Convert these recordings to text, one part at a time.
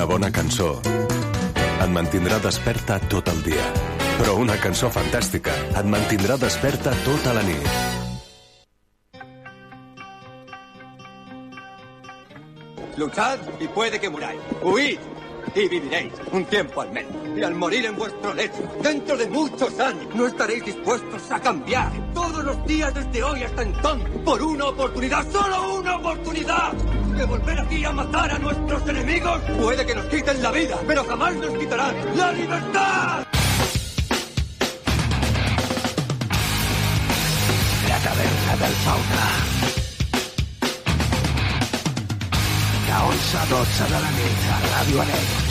Una bona cançó et mantindrà desperta tot el dia. Però una cançó fantàstica et mantindrà desperta tota la nit. Luchad y puede que muráis. Huid y viviréis un tiempo al menos. Y al morir en vuestro lecho, dentro de muchos años, no estaréis dispuestos a cambiar todos los días desde hoy hasta entonces por una oportunidad, solo una oportunidad. De volver aquí a matar a nuestros enemigos. Puede que nos quiten la vida, pero jamás nos quitarán la libertad. La taverna del fauna. De 11 a 12 de la nit a Ràdio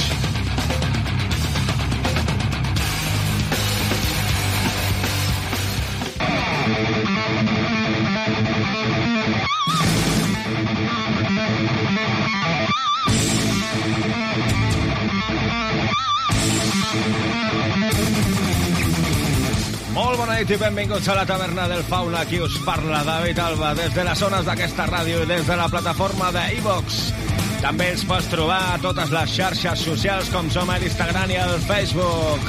nit i benvinguts a la taverna del Fauna. Aquí us parla David Alba des de les zones d'aquesta ràdio i des de la plataforma de iVox. També ens pots trobar a totes les xarxes socials com som a l'Instagram i al Facebook.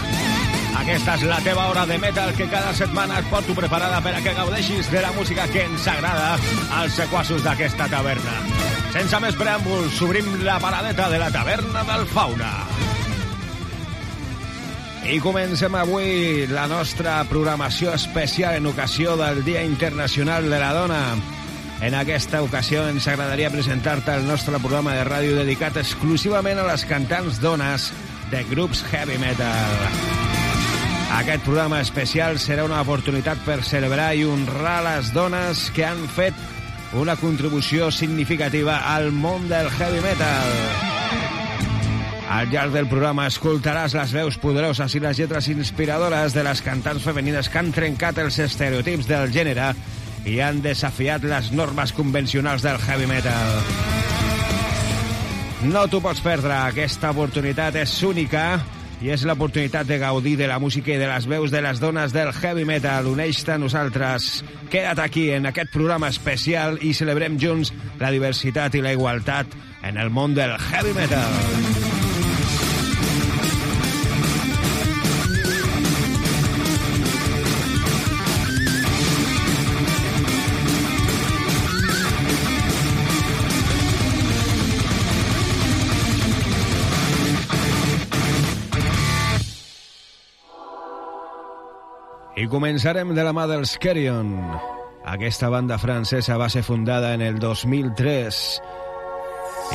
Aquesta és la teva hora de metal que cada setmana et porto preparada per a que gaudeixis de la música que ens agrada als sequassos d'aquesta taverna. Sense més preàmbuls, obrim la paradeta de la taverna del Fauna. I comencem avui la nostra programació especial en ocasió del Dia Internacional de la Dona. En aquesta ocasió ens agradaria presentar-te el nostre programa de ràdio dedicat exclusivament a les cantants dones de grups heavy metal. Aquest programa especial serà una oportunitat per celebrar i honrar les dones que han fet una contribució significativa al món del heavy metal. Al llarg del programa escoltaràs les veus poderoses i les lletres inspiradores de les cantants femenines que han trencat els estereotips del gènere i han desafiat les normes convencionals del heavy metal. No t'ho pots perdre, aquesta oportunitat és única i és l'oportunitat de gaudir de la música i de les veus de les dones del heavy metal. Uneix-te a nosaltres. Queda't aquí en aquest programa especial i celebrem junts la diversitat i la igualtat en el món del heavy metal. I començarem de la mà dels Carrion. Aquesta banda francesa va ser fundada en el 2003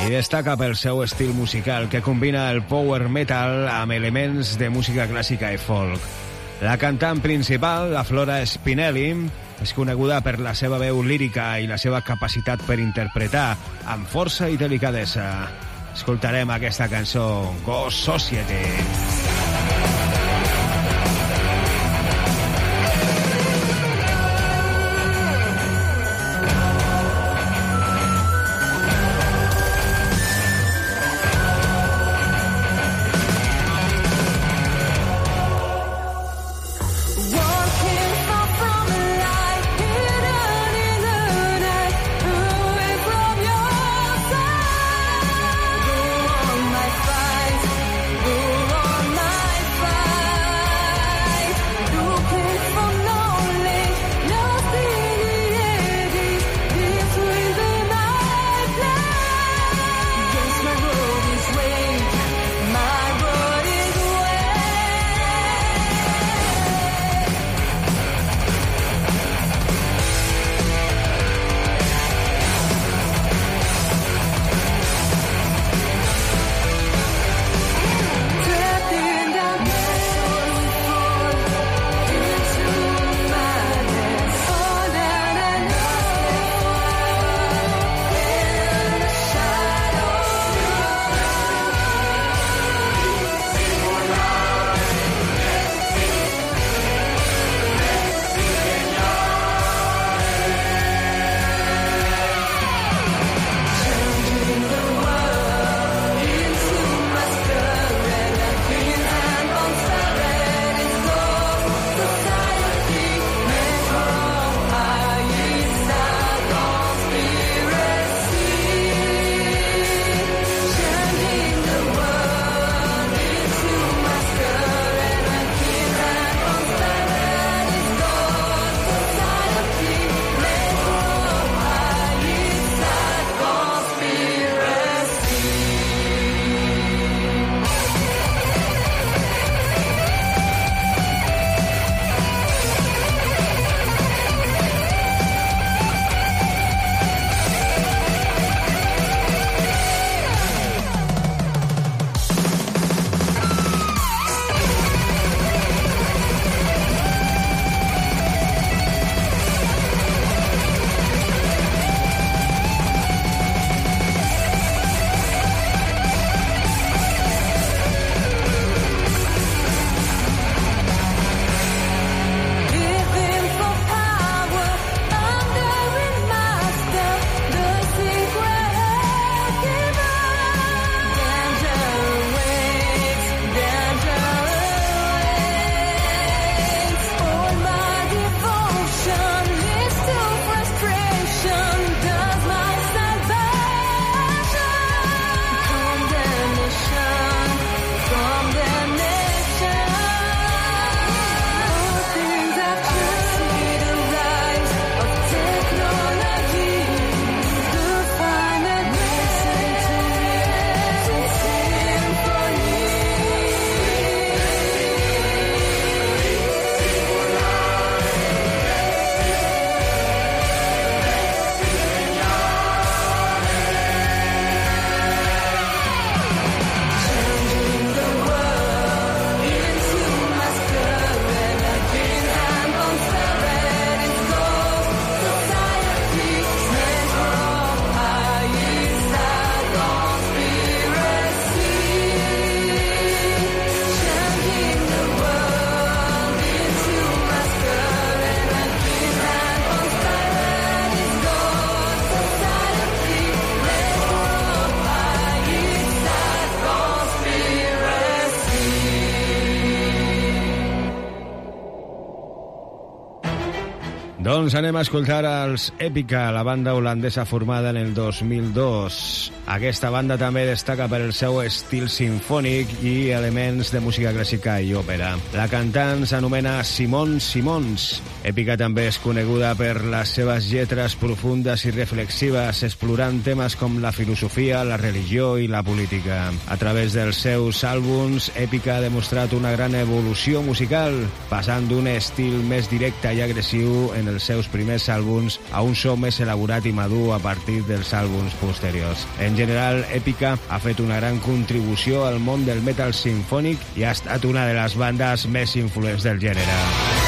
i destaca pel seu estil musical que combina el power metal amb elements de música clàssica i folk. La cantant principal, la Flora Spinelli, és coneguda per la seva veu lírica i la seva capacitat per interpretar amb força i delicadesa. Escoltarem aquesta cançó, Ghost Society. Walking Doncs anem a escoltar els Èpica, la banda holandesa formada en el 2002. Aquesta banda també destaca per el seu estil sinfònic i elements de música clàssica i òpera. La cantant s'anomena Simon Simons. Èpica també és coneguda per les seves lletres profundes i reflexives, explorant temes com la filosofia, la religió i la política. A través dels seus àlbums, Èpica ha demostrat una gran evolució musical, passant d'un estil més directe i agressiu en els seus primers àlbums a un so més elaborat i madur a partir dels àlbums posteriors. En general, Èpica ha fet una gran contribució al món del metal sinfònic i ha estat una de les bandes més influents del gènere.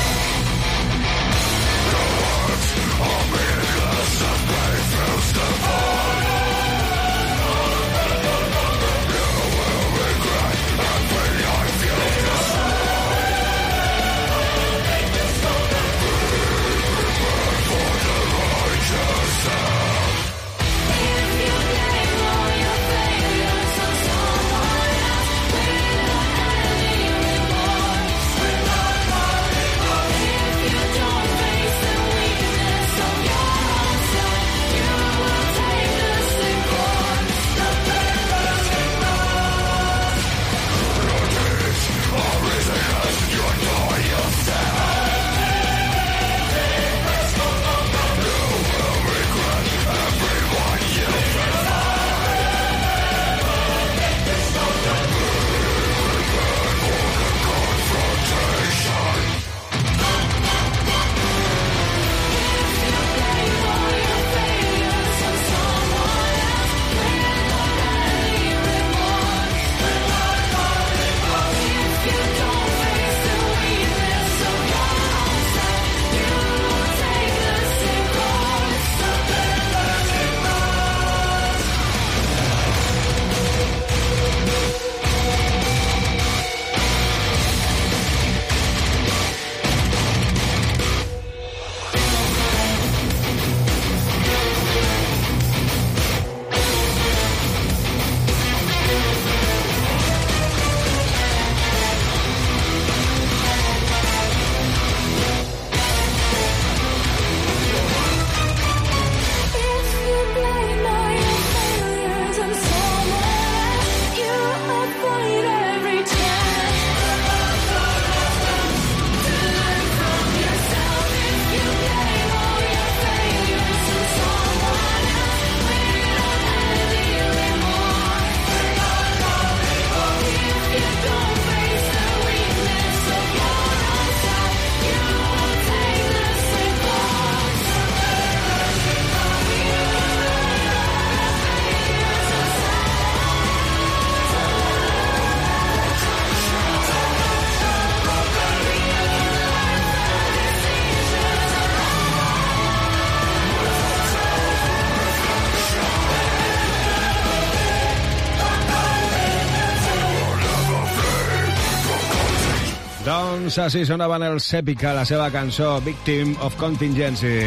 Doncs així sonaven els Èpica, la seva cançó Victim of Contingency.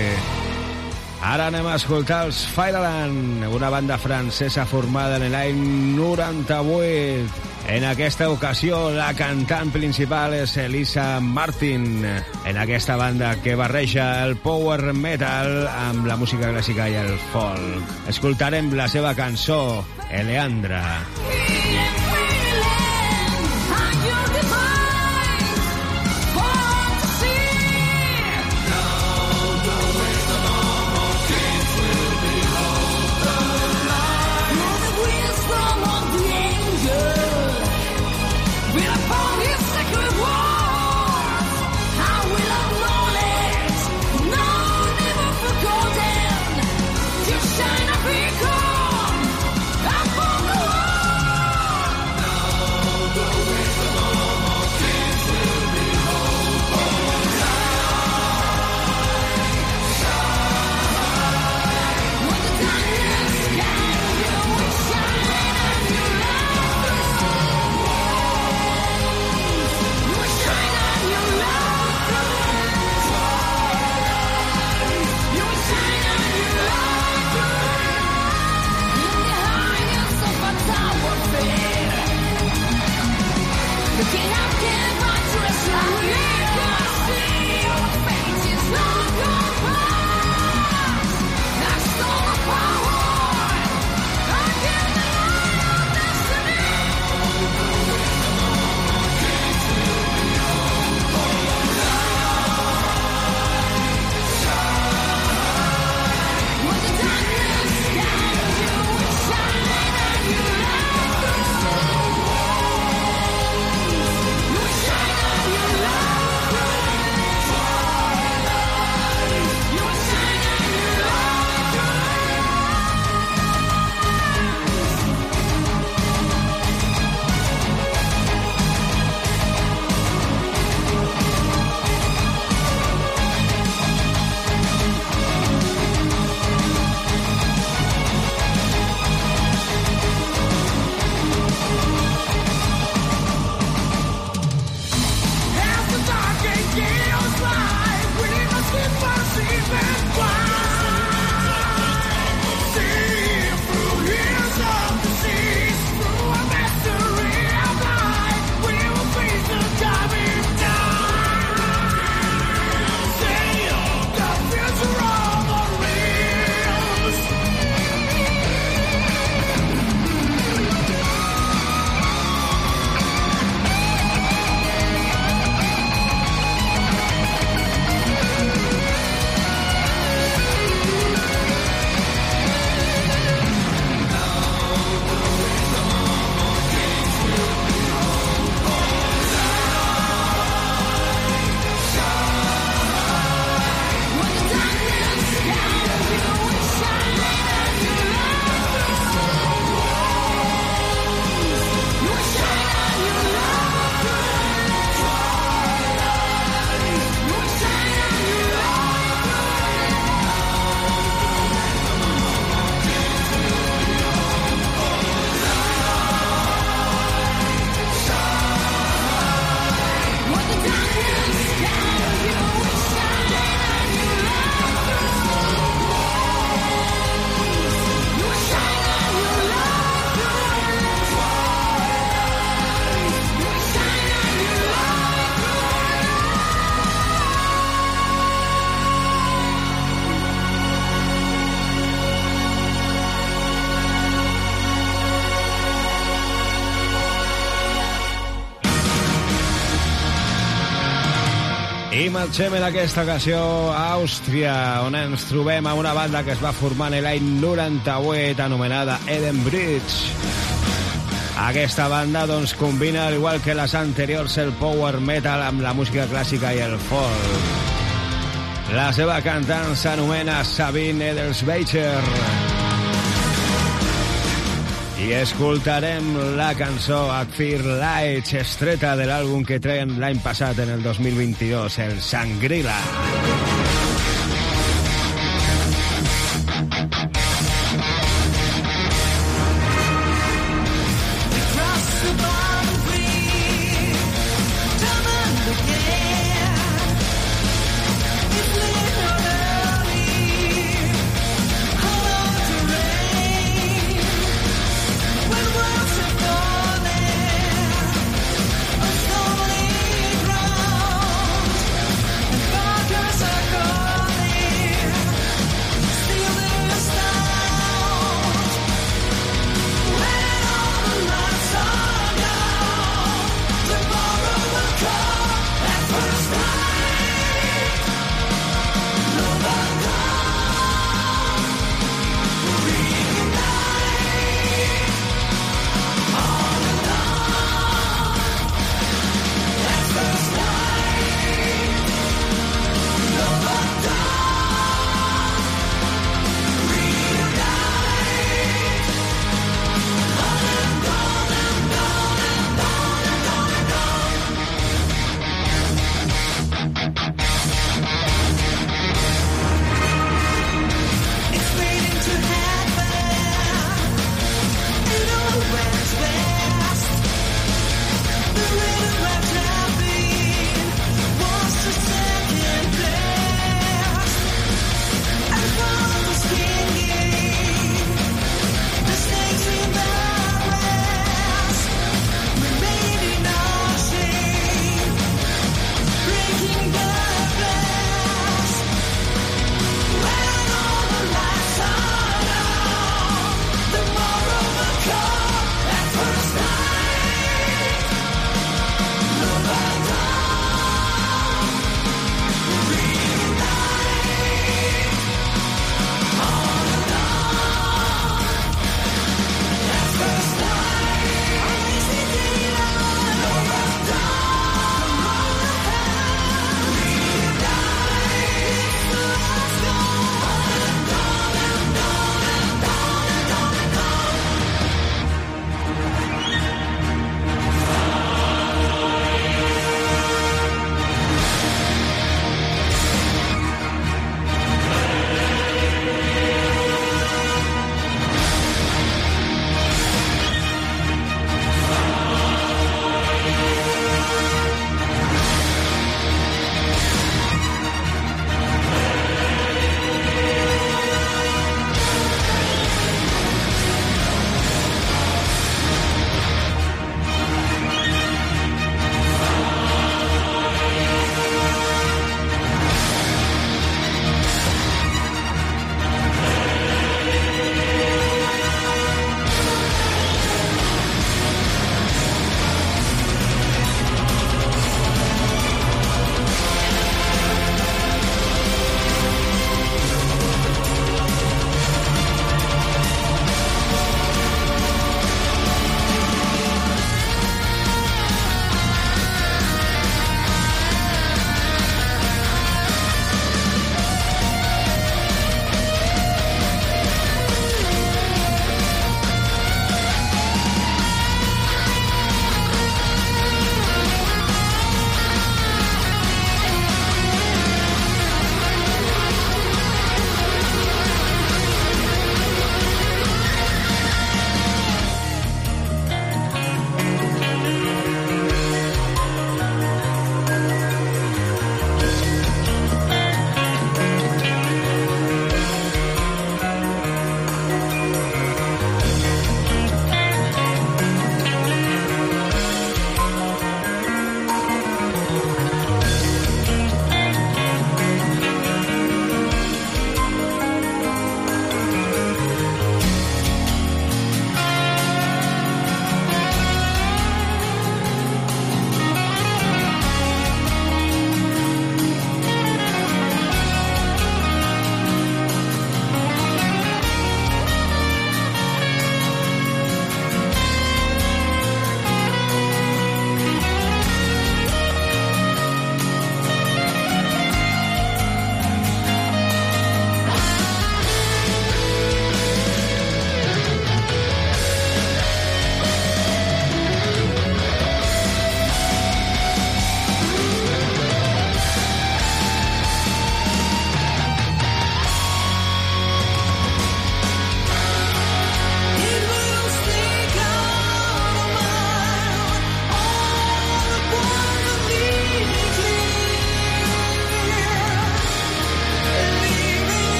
Ara anem a escoltar els Fireland, una banda francesa formada en l'any 98. En aquesta ocasió, la cantant principal és Elisa Martin. En aquesta banda que barreja el power metal amb la música clàssica i el folk. Escoltarem la seva cançó, Eleandra. Shine I marxem en aquesta ocasió a Àustria, on ens trobem a una banda que es va formar en l'any 98 anomenada Eden Bridge. Aquesta banda doncs, combina, al igual que les anteriors, el power metal amb la música clàssica i el folk. La seva cantant s'anomena Sabine Edelsbecher. I escoltarem la cançó Fear Lights, estreta de l'àlbum que treien l'any passat, en el 2022, el Sangrila. Circle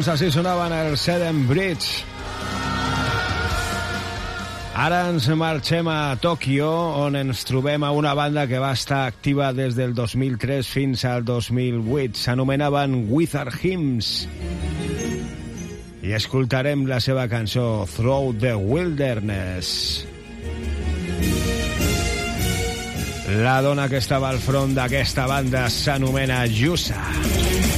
Doncs així sonaven el Seven Bridge. Ara ens marxem a Tòquio, on ens trobem a una banda que va estar activa des del 2003 fins al 2008. S'anomenaven Wizard Hymns. I escoltarem la seva cançó Through the Wilderness. La dona que estava al front d'aquesta banda s'anomena Yusa. Back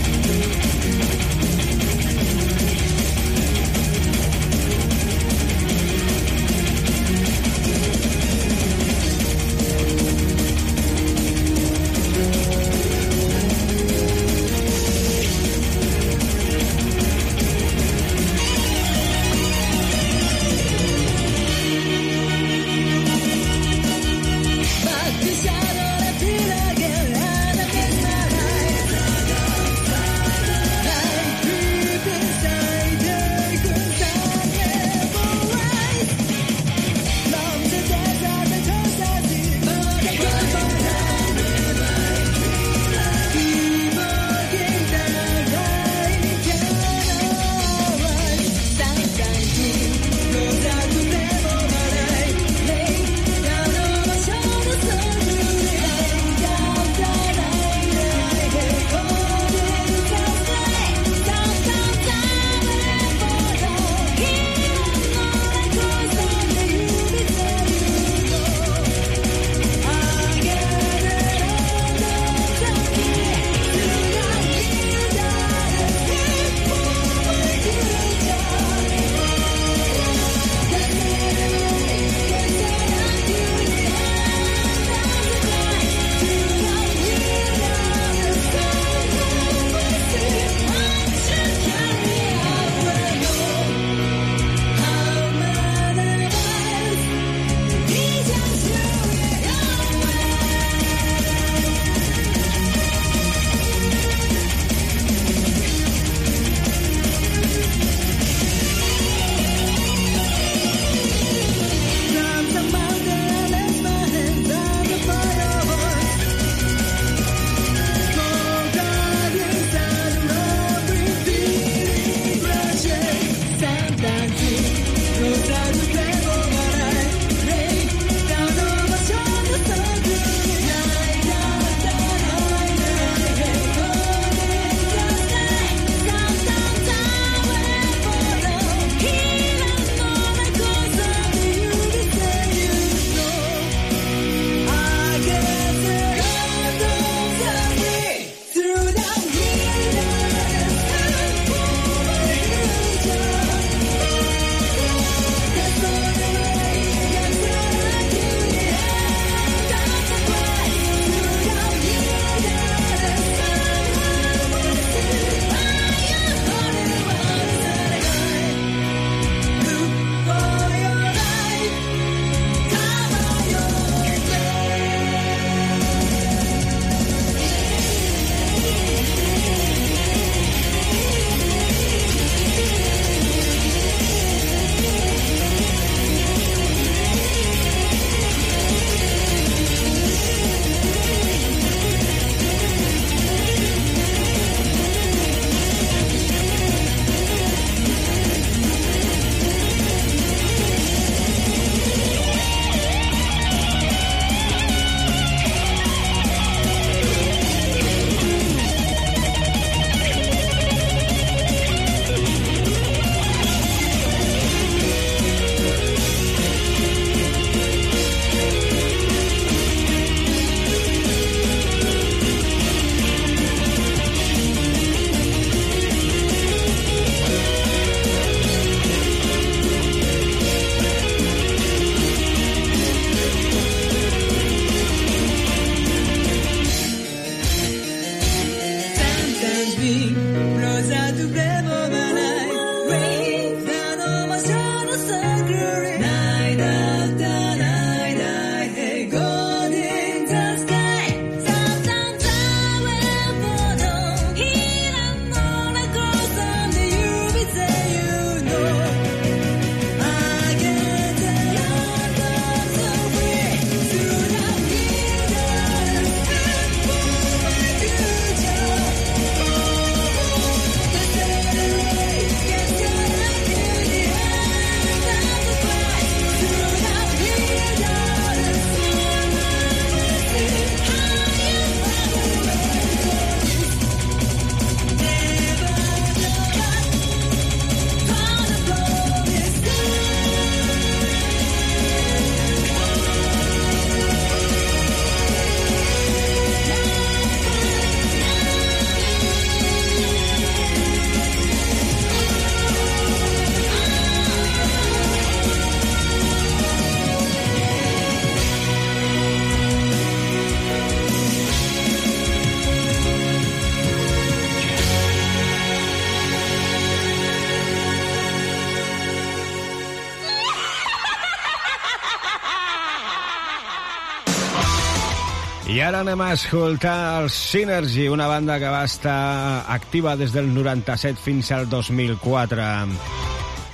ara anem a escoltar el Synergy, una banda que va estar activa des del 97 fins al 2004.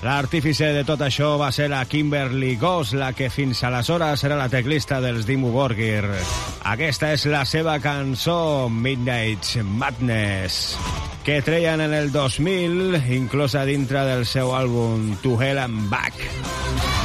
L'artífice de tot això va ser la Kimberly Goss, la que fins aleshores era la teclista dels Dimmu Borgir. Aquesta és la seva cançó Midnight Madness, que treien en el 2000, inclosa dintre del seu àlbum To Hell and Back.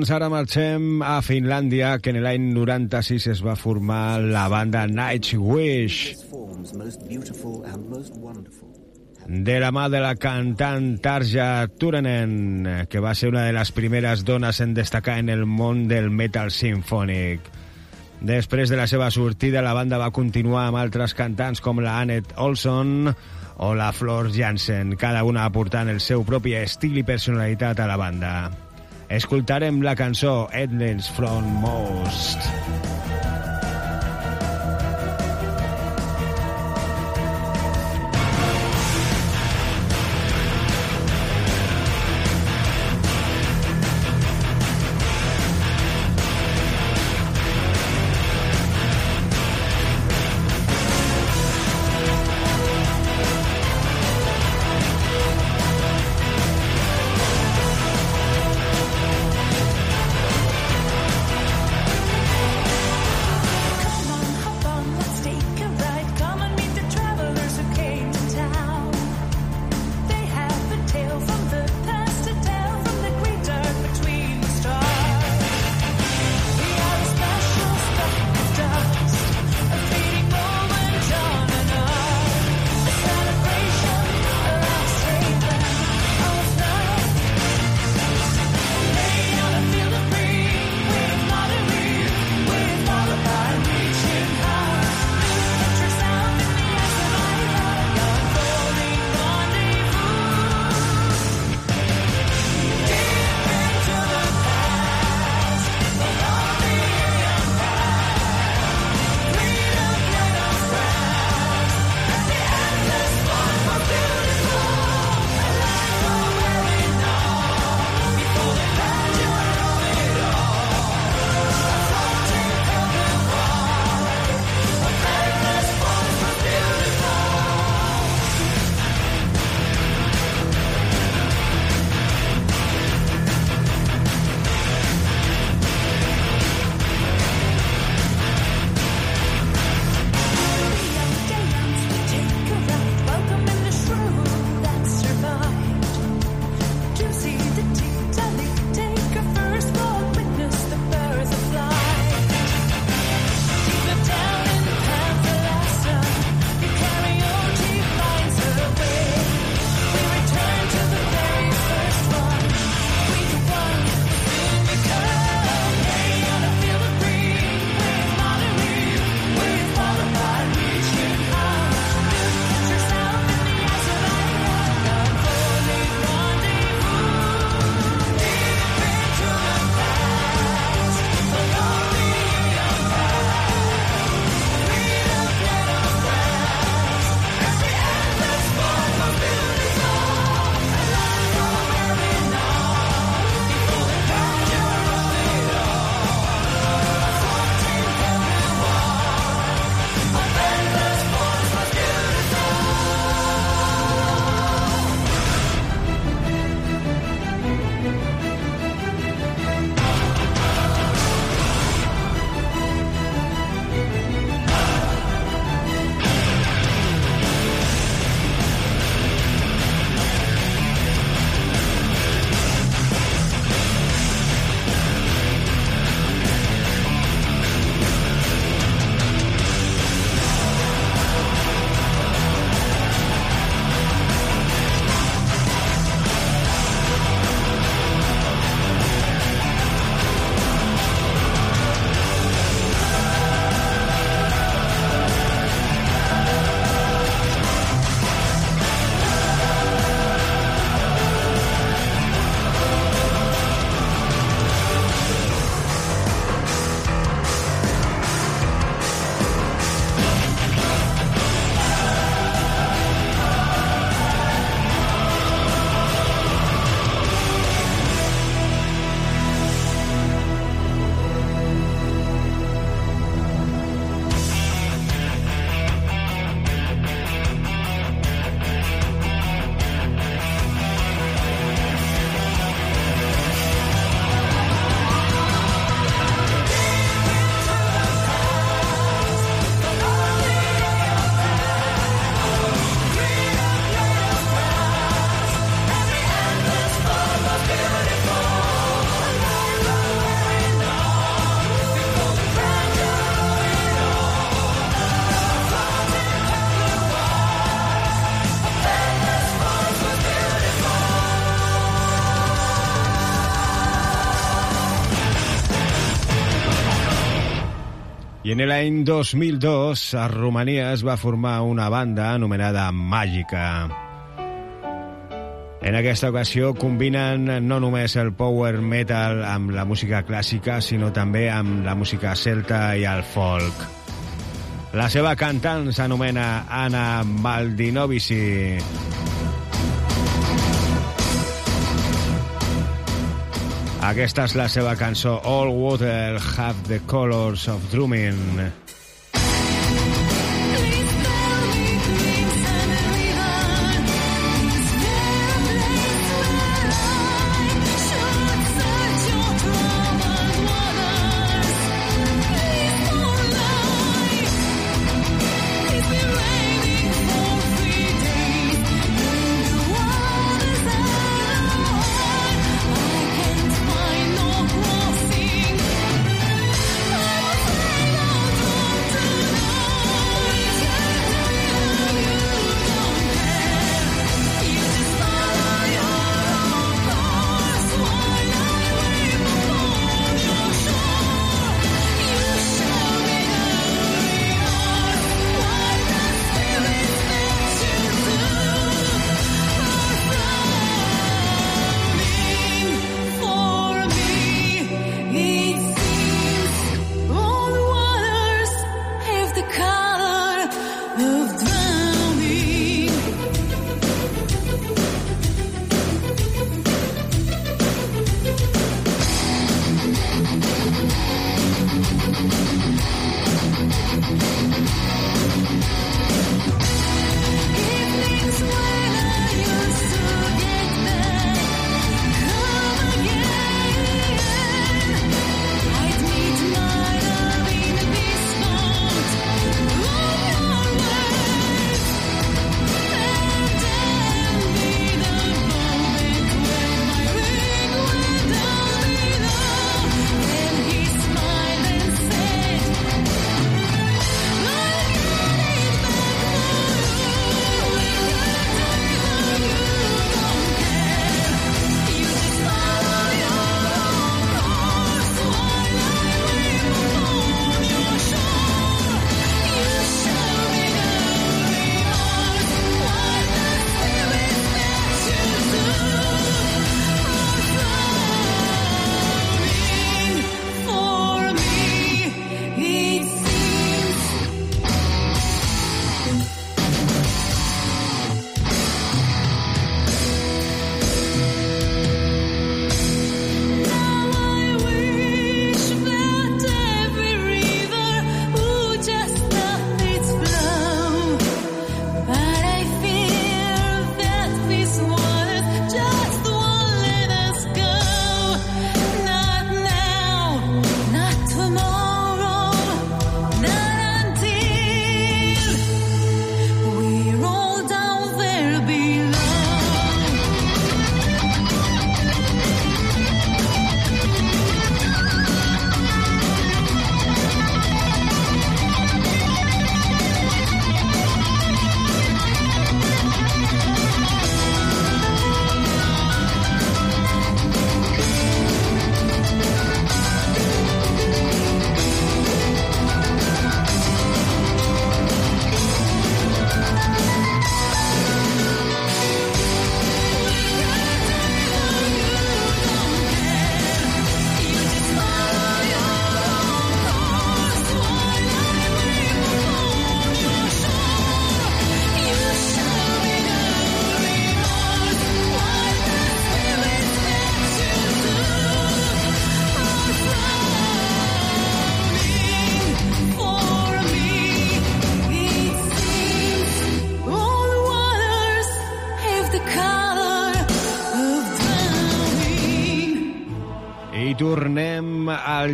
Doncs ara marxem a Finlàndia, que en l'any 96 es va formar la banda Nightwish. de la mà de la cantant Tarja Turunen, que va ser una de les primeres dones en destacar en el món del metal sinfònic. Després de la seva sortida, la banda va continuar amb altres cantants com la Annette Olson o la Flor Jansen, cada una aportant el seu propi estil i personalitat a la banda. Escoltarem la cançó Endless from Most. En l'any 2002 a Romania es va formar una banda anomenada Màgica. En aquesta ocasió combinen no només el power metal amb la música clàssica, sinó també amb la música celta i el folk. La seva cantant s'anomena Anna Maldinovici. Aquesta és la seva cançó All Water Have the Colors of Drumming.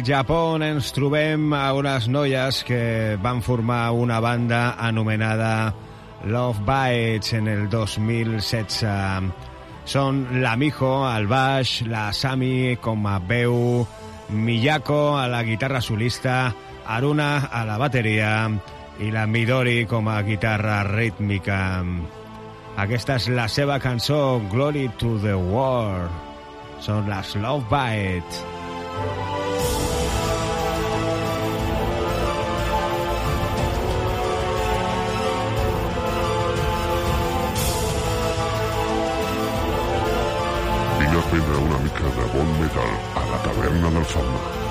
Japó ens trobem a unes noies que van formar una banda anomenada Love Bites en el 2016. Són la Mijo al baix, la Sami com a veu, Miyako a la guitarra solista, Aruna a la bateria i la Midori com a guitarra rítmica. Aquesta és la seva cançó Glory to the World. Són les Love Bites. aprendre una mica de bon metal a la taverna del Fauna.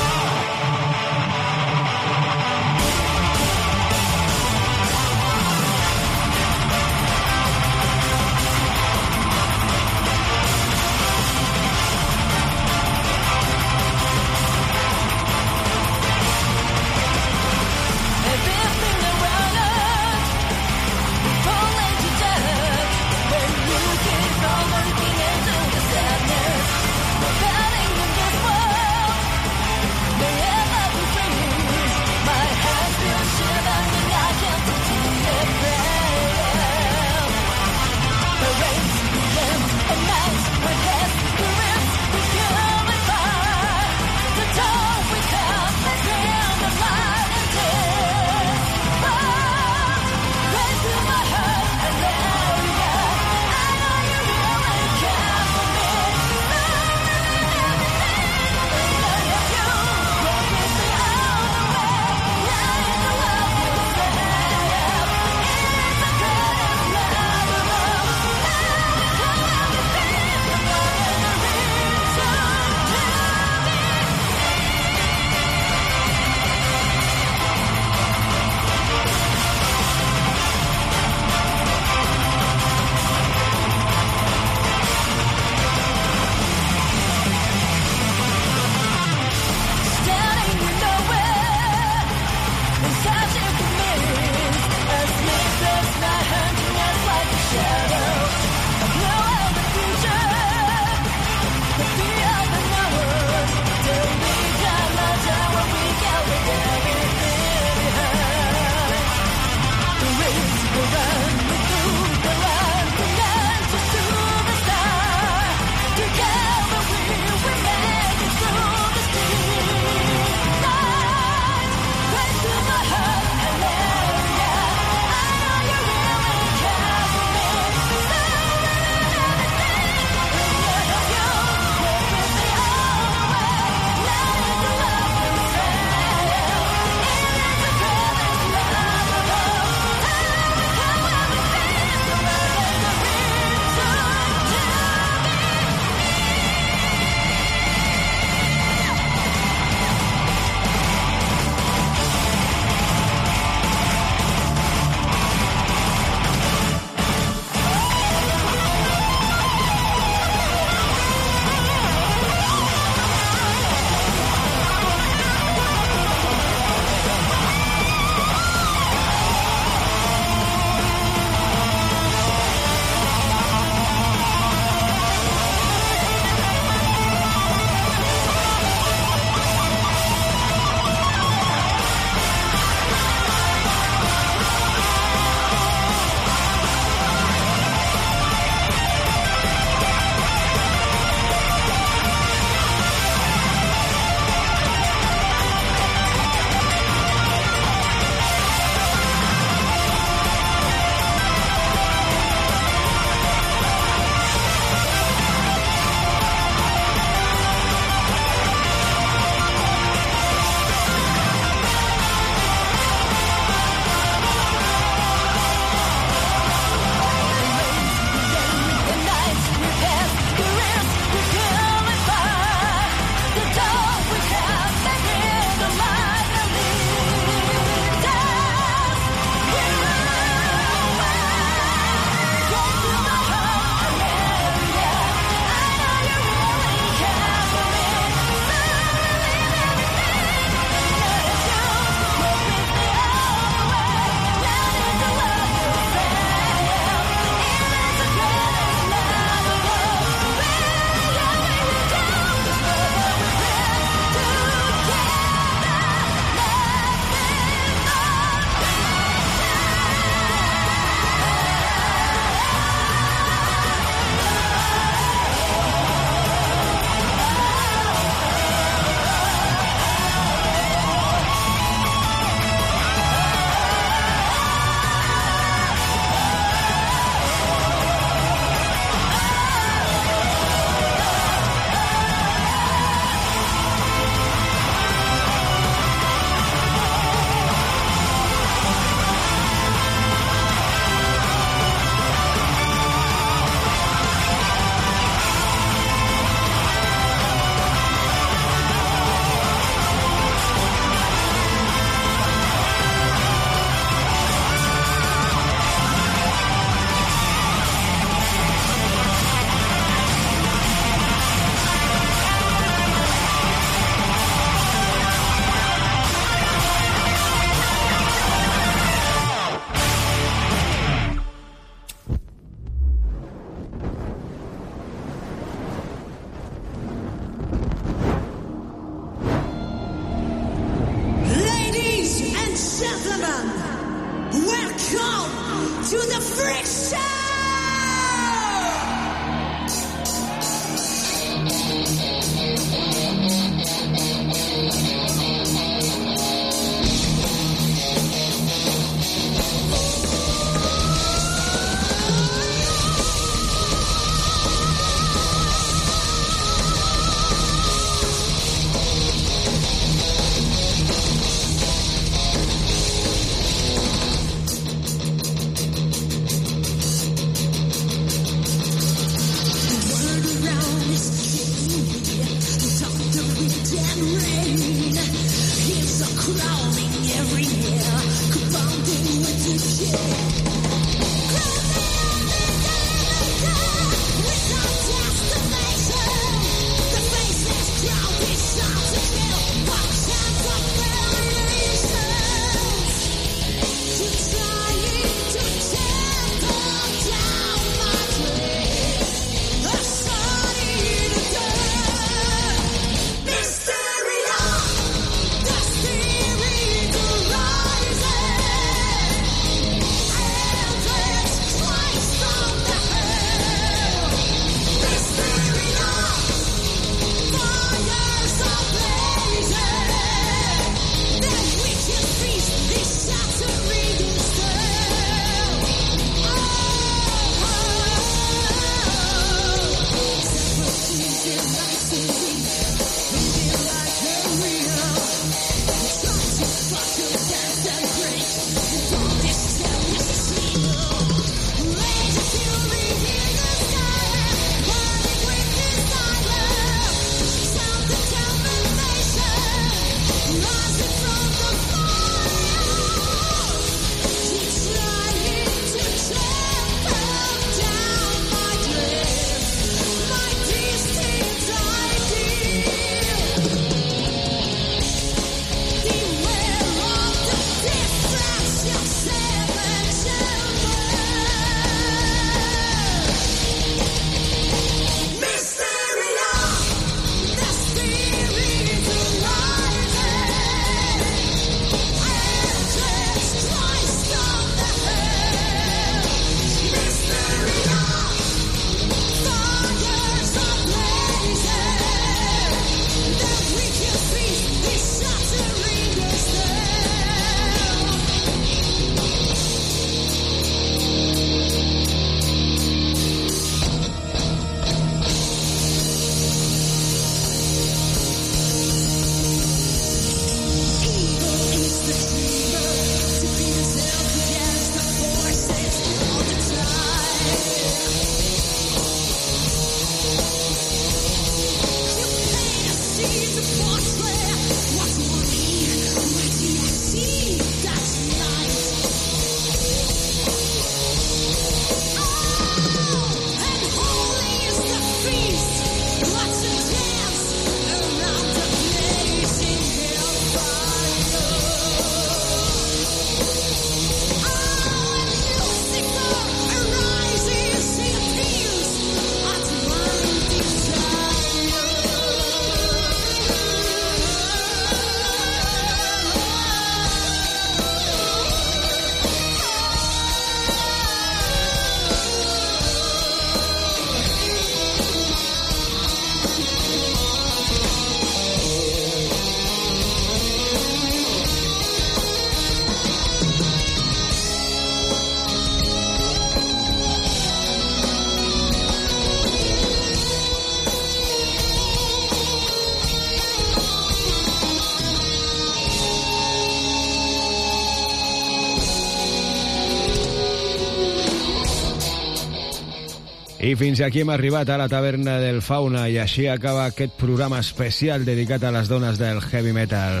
Fins aquí hem arribat a la taverna del Fauna i així acaba aquest programa especial dedicat a les dones del heavy metal.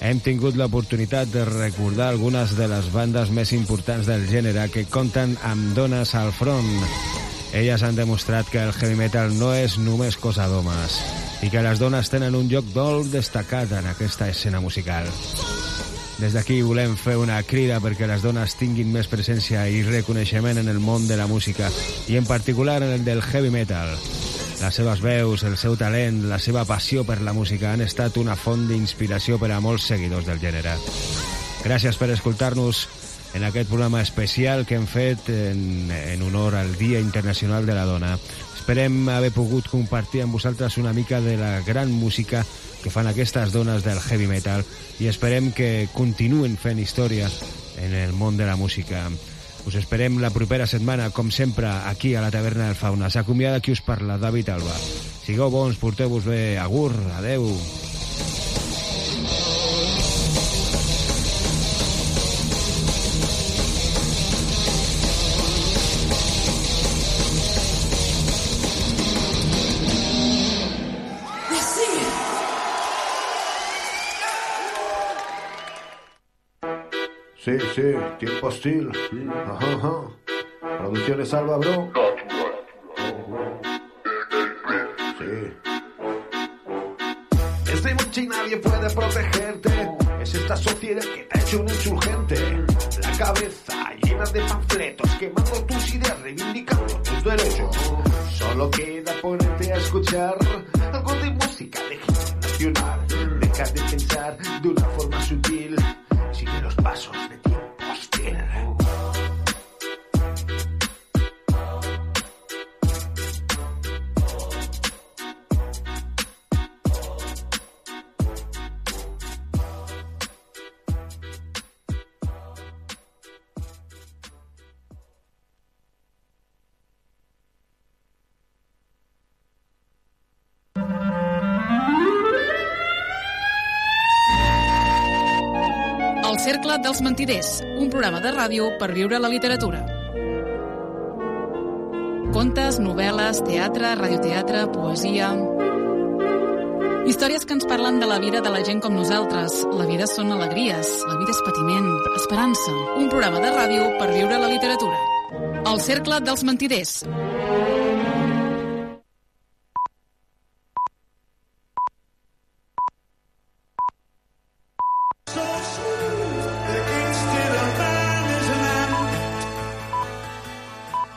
Hem tingut l'oportunitat de recordar algunes de les bandes més importants del gènere que compten amb dones al front. Elles han demostrat que el heavy metal no és només cosa d'homes i que les dones tenen un lloc molt destacat en aquesta escena musical. Des d'aquí volem fer una crida perquè les dones tinguin més presència i reconeixement en el món de la música i en particular en el del heavy metal. Les seves veus, el seu talent, la seva passió per la música han estat una font d'inspiració per a molts seguidors del gènere. Gràcies per escoltar-nos en aquest programa especial que hem fet en, en honor al Dia Internacional de la Dona. Esperem haver pogut compartir amb vosaltres una mica de la gran música que fan aquestes dones del heavy metal i esperem que continuen fent història en el món de la música. Us esperem la propera setmana, com sempre, aquí a la taverna del Fauna. S'acomiada qui us parla, David Alba. Sigueu bons, porteu-vos bé. Agur, adeu. Sí, sí, tiempo hostil. Ajá, ajá. Producciones Alba, bro. Sí. Es de noche y nadie puede protegerte. Es esta sociedad que te ha hecho un insurgente. La cabeza llena de panfletos, quemando tus ideas, reivindicando tus derechos. Solo queda ponerte a escuchar algo de música de nacional. Deja de pensar de una dels Mentiders, un programa de ràdio per viure la literatura. Contes, novel·les, teatre, radioteatre, poesia... Històries que ens parlen de la vida de la gent com nosaltres. La vida són alegries, la vida és patiment, esperança. Un programa de ràdio per viure la literatura. El Cercle dels Mentiders,